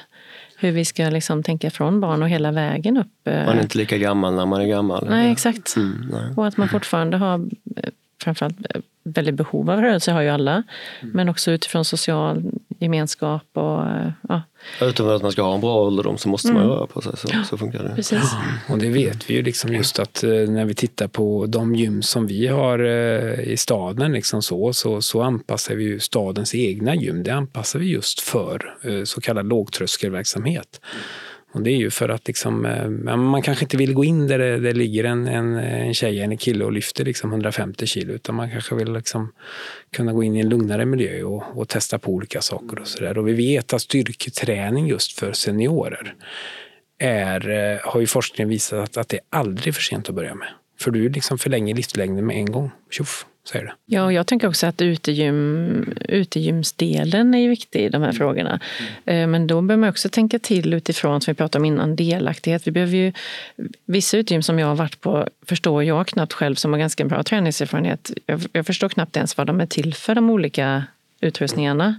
hur vi ska liksom tänka från barn och hela vägen upp. eh. Man är inte lika gammal när man är gammal. Nej, exakt. Mm, nej. Och att man fortfarande har eh, framförallt eh, väldigt behov av rörelse har ju alla. Men också utifrån social gemenskap och eh, ja, Utom att man ska ha en bra ålderdom så måste man röra på sig. Så, så funkar det. precis. Och det vet vi ju liksom just att eh, när vi tittar på de gym som vi har i staden liksom så, så, så anpassar vi ju stadens egna gym. Det anpassar vi just för så kallad lågtröskelverksamhet. Och det är ju för att liksom, eh, man kanske inte vill gå in där det, det ligger en, en, en tjej eller en kille och lyfter liksom 150 kilo utan man kanske vill liksom kunna gå in i en lugnare miljö och, och testa på olika saker och sådär. Och vi vet att styrketräning just för seniorer är, eh, har ju forskningen visat att, att det är aldrig för sent att börja med. För du liksom förlänger livslängden med en gång. Tjoff, säger det. Ja, och jag tänker också att utegym, utegymsdelen är viktig i de här frågorna. Mm. Men då behöver man också tänka till utifrån, som vi pratade om innan, delaktighet. Vi behöver ju, vissa utegym som jag har varit på förstår jag knappt själv som har ganska bra träningserfarenhet. Jag, jag förstår knappt ens vad de är till för, de olika utrustningarna.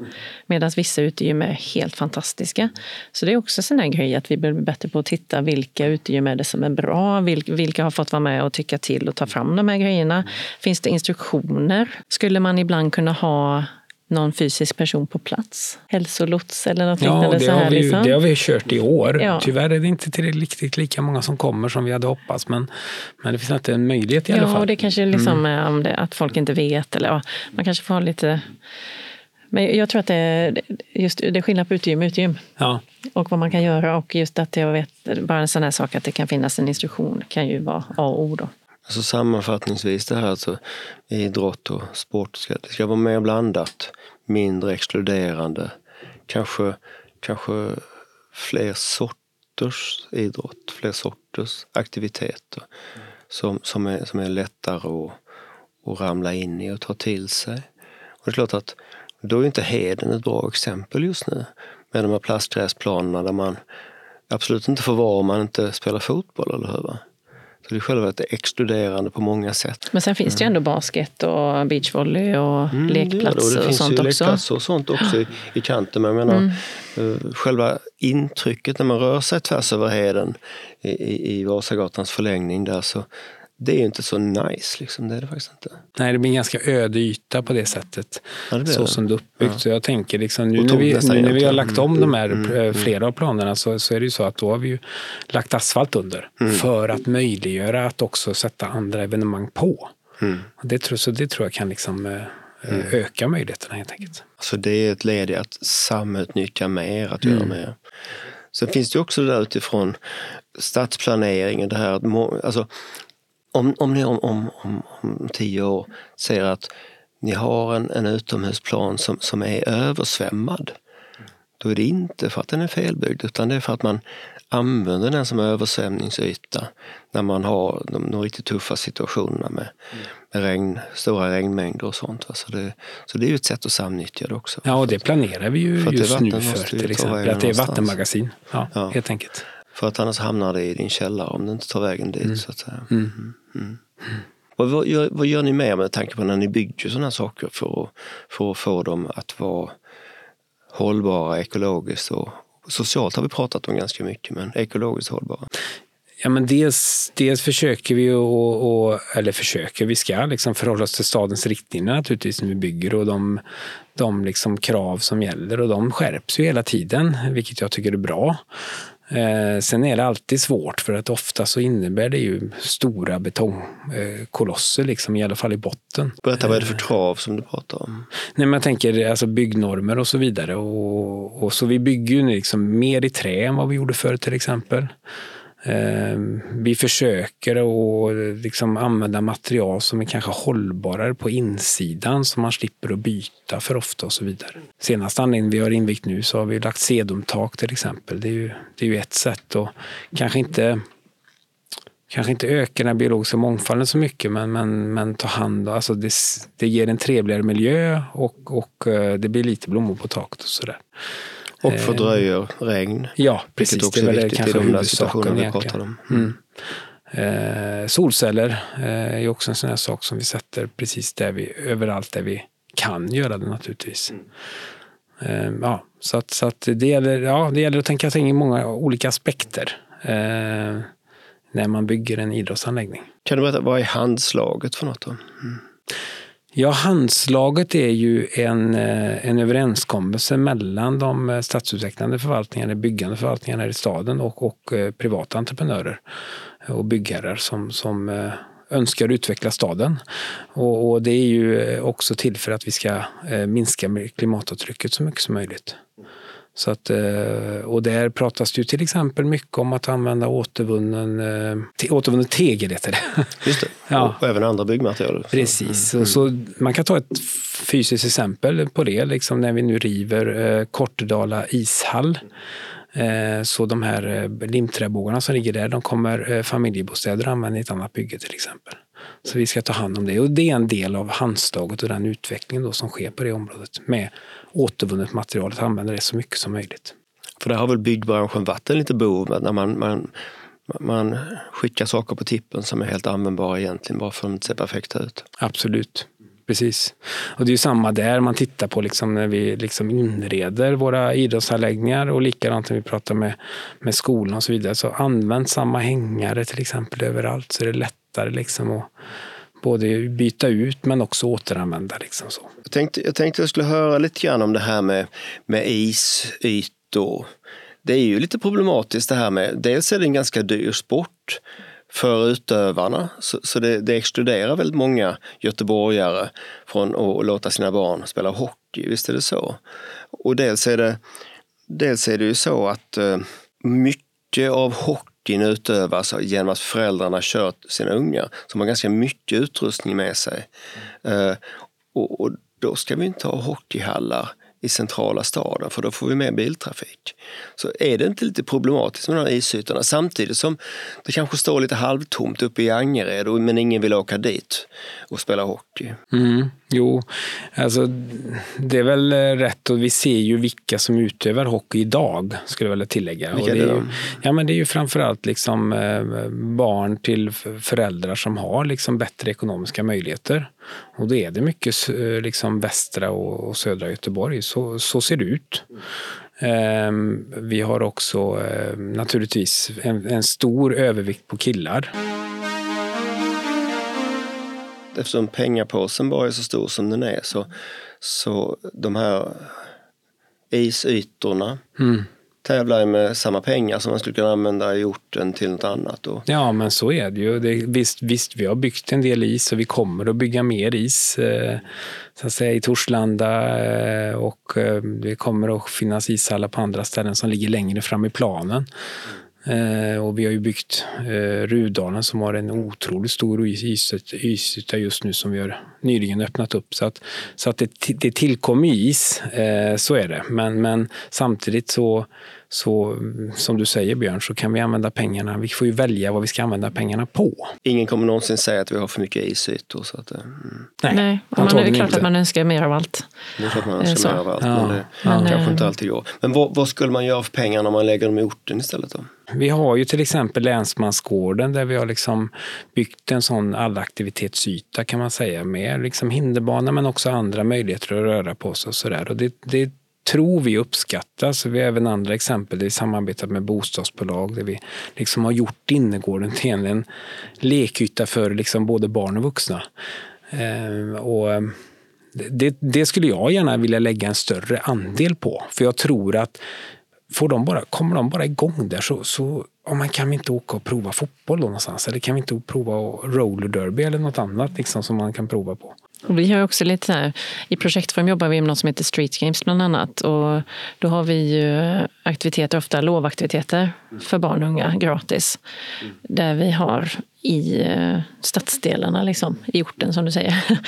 Medan vissa utegym är helt fantastiska. Så det är också en sån här grej att vi behöver bli bättre på att titta vilka utegym är det som är bra, vilka, har fått vara med och tycka till och ta fram de här grejerna. Finns det instruktioner? Skulle man ibland kunna ha någon fysisk person på plats? Hälsolots eller något Ja, liknande? det så har, här, vi, ju- liksom. det har vi kört i år. Ja. Tyvärr är det inte till riktigt lika många som kommer som vi hade hoppats. Men, men det finns alltid en möjlighet i alla Ja, fall. och det kanske är liksom eh, om det, att folk inte vet. Eller, ja, man kanske får ha lite... Men jag tror att det är, just, det är skillnad på utegym och utegym. Ja. Och vad man kan göra. Och just att jag vet, bara en sån här sak att det kan finnas en instruktion kan ju vara A och O. Då. Alltså sammanfattningsvis det här alltså idrott och sport ska, det ska vara mer blandat, mindre exkluderande. Kanske, kanske fler sorters idrott, fler sorters aktiviteter som, som, är, som är lättare att, att ramla in i och ta till sig. Och det är klart att då är inte Heden ett bra exempel just nu med de här plastgräsplanerna där man absolut inte får vara om man inte spelar fotboll, eller hur? Va? Så det är själva ett exkluderande på många sätt. Men sen finns det ju ändå basket och beachvolley och Mm, det gör det. lekplatser det och finns sånt ju också. lekplatser och sånt också i, i kanten. Men jag menar, Mm. eh, själva intrycket när man rör sig tvärs över Heden i, i, i Vasagatans förlängning där så det är ju inte så nice liksom. Det är det faktiskt inte. Nej, det blir en ganska öde yta på det sättet. Ja, det så det. som det är uppbyggt. Så jag tänker liksom, nu när vi, nu när vi har lagt om de här Mm, eh, flera av planerna så, så är det ju så att då har vi ju lagt asfalt under Mm. för att möjliggöra att också sätta andra evenemang på. Mm. Och Det, tror, så det tror jag kan liksom, eh, eh, öka möjligheterna helt enkelt. Så det är ett led i att samutnyttja mer, att göra mer. Sen finns det också det där utifrån stadsplaneringen, det här att må, alltså, om, om ni om, om, om, om tio år ser att ni har en, en utomhusplan som, som är översvämmad, då är det inte för att den är felbyggd utan det är för att man använder den som översvämningsyta när man har de, de riktigt tuffa situationerna med, med regn, stora regnmängder och sånt. va. Så det, så det är ju ett sätt att samnyttja det också. Ja, och det planerar vi ju just nu för till exempel. Att det är vattenmagasin. Ja, Ja. helt enkelt. För att annars hamnar det i din källare om det inte tar vägen dit. Så att säga. Mm. Mm. Och vad, gör, vad gör ni mer med tanke på när ni bygger sådana saker för att, för att få dem att vara hållbara ekologiskt och Socialt har vi pratat om ganska mycket, men ekologiskt hållbara. Ja, men dels, dels försöker vi, och, och, eller försöker, vi ska liksom förhålla oss till stadens riktlinjer naturligtvis när vi bygger och de, de liksom krav som gäller och de skärps ju hela tiden, vilket jag tycker är bra. Eh, sen är det alltid svårt för att ofta så innebär det ju stora betongkolosser, liksom, i alla fall i botten. Berätta, vad är det för krav som du pratar om? Nej, men jag tänker alltså byggnormer och så vidare. Och, och så vi bygger ju liksom mer i trä än vad vi gjorde förr till exempel. Eh, vi försöker att eh, liksom använda material som är kanske hållbarare på insidan så man slipper att byta för ofta och så vidare. Senaste anledningen vi har invigt nu så har vi lagt sedumtak till exempel. Det är ju, det är ju ett sätt att kanske inte kanske inte öka den biologiska mångfalden så mycket men, men, men ta hand om, alltså det, det ger en trevligare miljö och, och eh, det blir lite blommor på taket och sådär. Och fördröjer regn. Ja, precis. Vilket också det är viktigt kanske i de där situationerna vi pratar om. Mm. Eh, solceller eh, är också en sån här sak som vi sätter precis där vi, överallt där vi kan göra det naturligtvis. Eh, ja, så att, så att det, gäller, ja, det gäller att tänka sig i många olika aspekter eh, när man bygger en idrottsanläggning. Kan du berätta, vad är handslaget för något då? Mm. Ja, handslaget är ju en, eh, en överenskommelse mellan de eh, stadsutvecklande förvaltningarna, byggande förvaltningarna i staden och, och eh, privata entreprenörer och byggherrar som, som önskar utveckla staden. Och, och, det är ju också till för att vi ska minska klimatavtrycket så mycket som möjligt. Så att, eh, och där pratas det ju till exempel mycket om att använda återvunnen, eh, återvunnen tegel. Heter det. Just det, ja. och även andra byggmaterial. Precis, mm. så man kan ta ett fysiskt exempel på det, liksom när vi nu river eh, Kortedala ishall. Så de här limträbågarna som ligger där, de kommer familjebostäder använda i ett annat bygge till exempel. Så vi ska ta hand om det och det är en del av handslaget och den utvecklingen då som sker på det området med återvunnet material, att använda det så mycket som möjligt. För där har väl byggbranschen varit en lite bov när man, man, man skickar saker på tippen som är helt användbara egentligen bara för att de inte ser perfekta ut. Absolut. Precis. Och det är ju samma där, man tittar på liksom när vi liksom inreder våra idrottsanläggningar och likadant när vi pratar med, med skolan och så vidare. Så använd samma hängare till exempel överallt så är det lättare liksom att både byta ut men också återanvända. Liksom så. Jag, tänkte, jag tänkte jag skulle höra lite grann om det här med, med isytor. Det är ju lite problematiskt det här med, dels är det en ganska dyr sport för utövarna. Så, så det, det, exkluderar väldigt många göteborgare från att låta sina barn spela hockey, visst är det så? Och dels är det, dels är det ju så att eh, mycket av hockeyn utövas genom att föräldrarna kör sina ungar som har ganska mycket utrustning med sig. Uh, och, och, då ska vi inte ha hockeyhallar i centrala staden för då får vi mer biltrafik. Så är det inte lite problematiskt med de här isytorna samtidigt som det kanske står lite halvtomt uppe i Angered men ingen vill åka dit och spela hockey. Mm, jo, alltså det är väl rätt och vi ser ju vilka som utövar hockey idag skulle jag vilja tillägga. Vilka och det är ju, ja, men det är ju framförallt liksom eh, barn till föräldrar som har liksom bättre ekonomiska möjligheter. Och då är det mycket liksom västra och södra Göteborg. Så, så ser det ut. Ehm, vi har också naturligtvis en, en stor övervikt på killar. Eftersom pengapåsen bara är så stor som den är så, så de här isytorna mm tävlar med samma pengar som man skulle kunna använda i orten till något annat. Och... Ja, men så är det ju. Det, visst, visst, vi har byggt en del is och vi kommer att bygga mer is eh, så att säga, i Torslanda eh, och eh, det kommer att finnas ishallar på andra ställen som ligger längre fram i planen. Eh, och vi har ju byggt eh, Rudalen som har en otroligt stor isyta just nu som vi har nyligen öppnat upp. Så att, så att det, det tillkommer is, eh, så är det. Men, men samtidigt så så som du säger Björn, så kan vi använda pengarna. Vi får ju välja vad vi ska använda pengarna på. Ingen kommer någonsin säga att vi har för mycket isytor. Så att, mm. Nej, Nej man är det klart inte. att man önskar mer av allt. Det är klart man önskar så. mer av allt, ja. men det men, kanske inte alltid går. Men vad, vad, skulle man göra för pengarna om man lägger dem i orten istället? Då? Vi har ju till exempel Länsmansgården där vi har liksom byggt en sån allaktivitetsyta kan man säga med liksom hinderbana men också andra möjligheter att röra på sig och sådär. Och det, det tror vi uppskattas. Vi har även andra exempel där vi samarbetat med bostadsbolag där vi liksom har gjort innergården till en lekyta för liksom både barn och vuxna. Eh, och eh, det, det, skulle jag gärna vilja lägga en större andel på. För jag tror att får de bara, kommer de bara igång där så, så oh, man kan vi inte åka och prova fotboll då någonstans? Eller kan vi inte prova roller derby eller något annat liksom, som man kan prova på? Och vi har också lite så här, I projektform jobbar vi med något som heter Street Games bland annat. Och då har vi ju aktiviteter, ofta lovaktiviteter för barn och unga gratis. Där vi har i eh, stadsdelarna, liksom, i orten som du säger.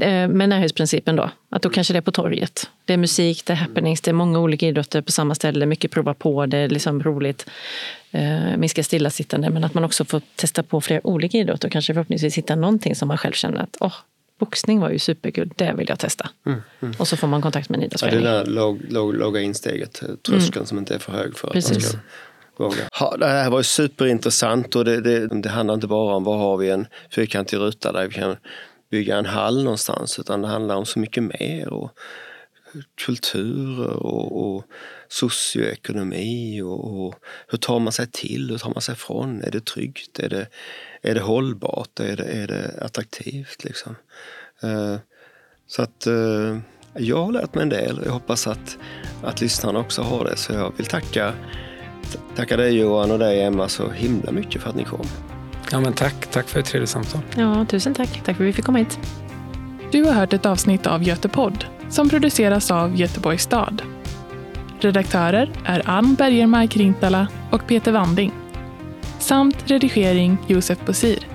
Eh, med närhetsprincipen då. Att då kanske det är på torget. Det är musik, det är happenings, det är många olika idrotter på samma ställe. Mycket prova på, det är liksom roligt. Eh, minska stillasittande. Men att man också får testa på flera olika idrotter och kanske förhoppningsvis hitta någonting som man själv känner att oh, boxning var ju superkul, det vill jag testa. Mm, mm. Och så får man kontakt med en idrottsförening. Ja, det där låg, låg, låga insteget, tröskeln mm. som inte är för hög för att Precis. man ska våga. Ja, det här var ju superintressant och det, det, det handlar inte bara om var har vi en fyrkantig ruta där vi kan bygga en hall någonstans utan det handlar om så mycket mer. Och kulturer och, och socioekonomi och, och, hur tar man sig till, hur tar man sig från? Är det tryggt? Är det, är det hållbart? Är det, är det attraktivt? Liksom? Uh, så att uh, jag har lärt mig en del och jag hoppas att, att lyssnarna också har det. Så jag vill tacka, tacka dig Johan och dig Emma så himla mycket för att ni kom. Ja, men tack. Tack för ett trevligt samtal. Ja, tusen tack. Tack för att vi fick komma hit. Du har hört ett avsnitt av Götepodd som produceras av Göteborgs stad. Redaktörer är Ann Bergermark Rintala och Peter Wanding. Samt redigering Josef Bosir.